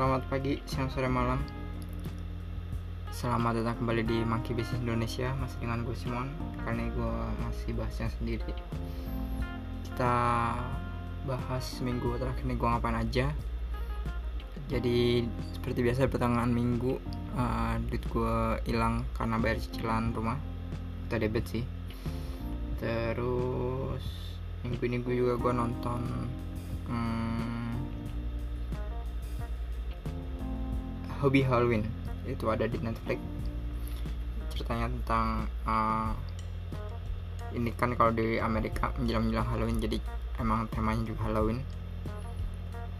Selamat pagi, siang, sore, malam. Selamat datang kembali di Monkey Business Indonesia. Masih dengan gue Simon. Ini gue masih bahasnya sendiri. Kita bahas minggu terakhir ini gue ngapain aja. Jadi seperti biasa pertengahan minggu uh, Duit gue hilang karena bayar cicilan rumah. Kita debit sih. Terus minggu ini gue juga gue nonton hmm, Hobi Halloween. Itu ada di Netflix. Ceritanya tentang uh, ini kan kalau di Amerika menjelang-menjelang Halloween jadi emang temanya juga Halloween.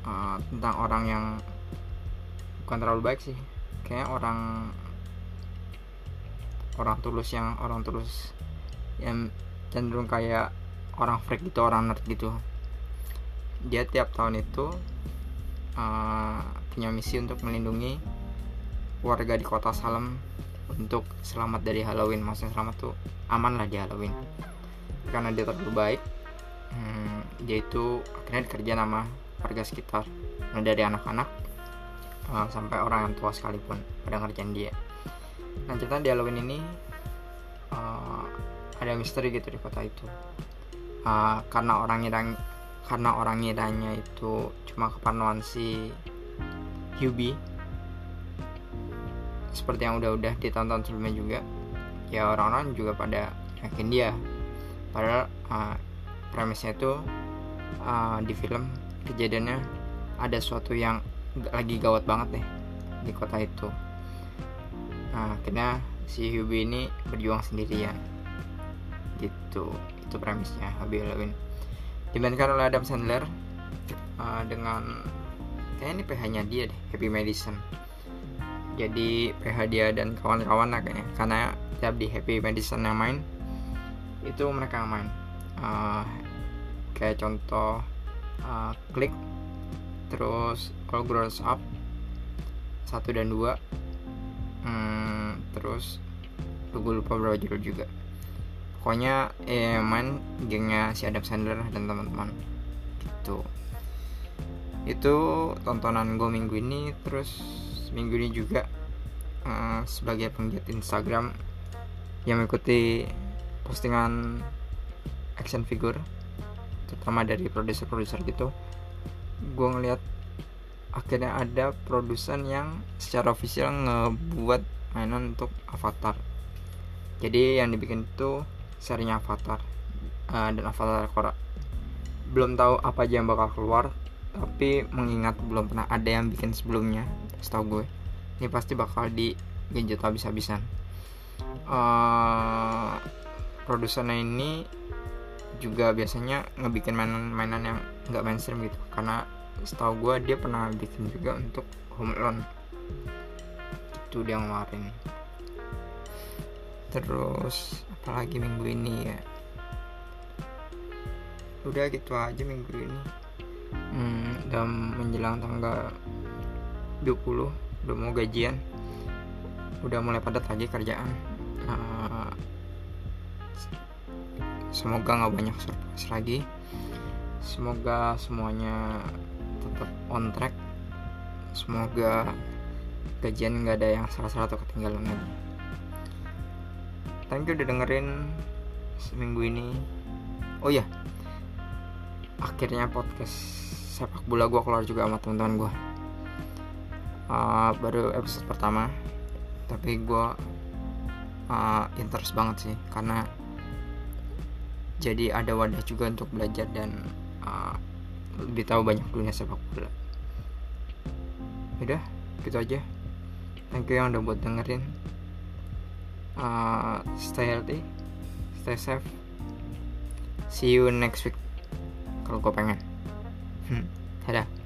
Uh, tentang orang yang bukan terlalu baik sih. Kayak orang orang tulus yang orang tulus yang cenderung kayak orang freak gitu orang nerd gitu. Dia tiap tahun itu uh, punya misi untuk melindungi warga di kota Salem untuk selamat dari Halloween. Maksudnya selamat tuh aman lah di Halloween. Karena dia terlalu baik hmm, dia itu akhirnya dikerja nama warga sekitar. Nah, dari anak-anak uh, sampai orang yang tua sekalipun pada ngerjain dia. Nah cerita di Halloween ini uh, ada misteri gitu di kota itu. Uh, karena orang ngira karena orang ngiranya itu cuma keparnoan si Hubie seperti yang udah-udah ditonton sebelumnya juga ya orang-orang juga pada yakin dia. Padahal uh, premisnya itu uh, di film kejadiannya ada sesuatu yang lagi gawat banget deh di kota itu. Nah akhirnya si Hubie ini berjuang sendirian. Gitu itu premisnya Hubie Halloween dimainkan oleh Adam Sandler uh, dengan kayaknya ini PH-nya dia deh Happy Madison. Jadi PH dia dan kawan-kawan lah kayaknya. Karena tiap di Happy Madison yang main itu mereka yang main. Uh, kayak contoh uh, klik terus All Grows Up satu dan dua. Hmm, terus gue lupa berapa judul juga pokoknya eh, main gengnya si Adam Sandler dan teman-teman. Gitu. Itu tontonan gue minggu ini terus minggu ini juga uh, sebagai penggiat Instagram yang mengikuti postingan action figure terutama dari produser-produser gitu gue ngeliat akhirnya ada produsen yang secara official ngebuat mainan untuk Avatar. Jadi yang dibikin itu serinya Avatar uh, dan Avatar Korra. Belum tahu apa aja yang bakal keluar tapi mengingat belum pernah ada yang bikin sebelumnya setahu gue ini pasti bakal di genjot habis-habisan. Uh, produsernya ini juga biasanya ngebikin mainan-mainan yang nggak mainstream gitu karena setahu gue dia pernah bikin juga untuk Home Alone. Itu dia ngeluarin. Terus apalagi minggu ini ya. Udah gitu aja minggu ini. Hmm, dan menjelang tanggal 20 udah mau gajian. Udah mulai padat lagi kerjaan. Uh, semoga nggak banyak surprise lagi. Semoga semuanya tetap on track. Semoga gajian nggak ada yang salah-salah atau ketinggalan lagi thank you udah dengerin seminggu ini. Oh ya akhirnya podcast sepak bola gue keluar juga sama teman-teman gue uh, baru episode pertama tapi gue uh, interest banget sih karena jadi ada wadah juga untuk belajar dan uh, lebih tahu banyak dunia sepak bola. Udah gitu aja. Thank you yang udah buat dengerin uh, stay healthy stay safe. See you next week. Kalau gue pengen. Hmm, dadah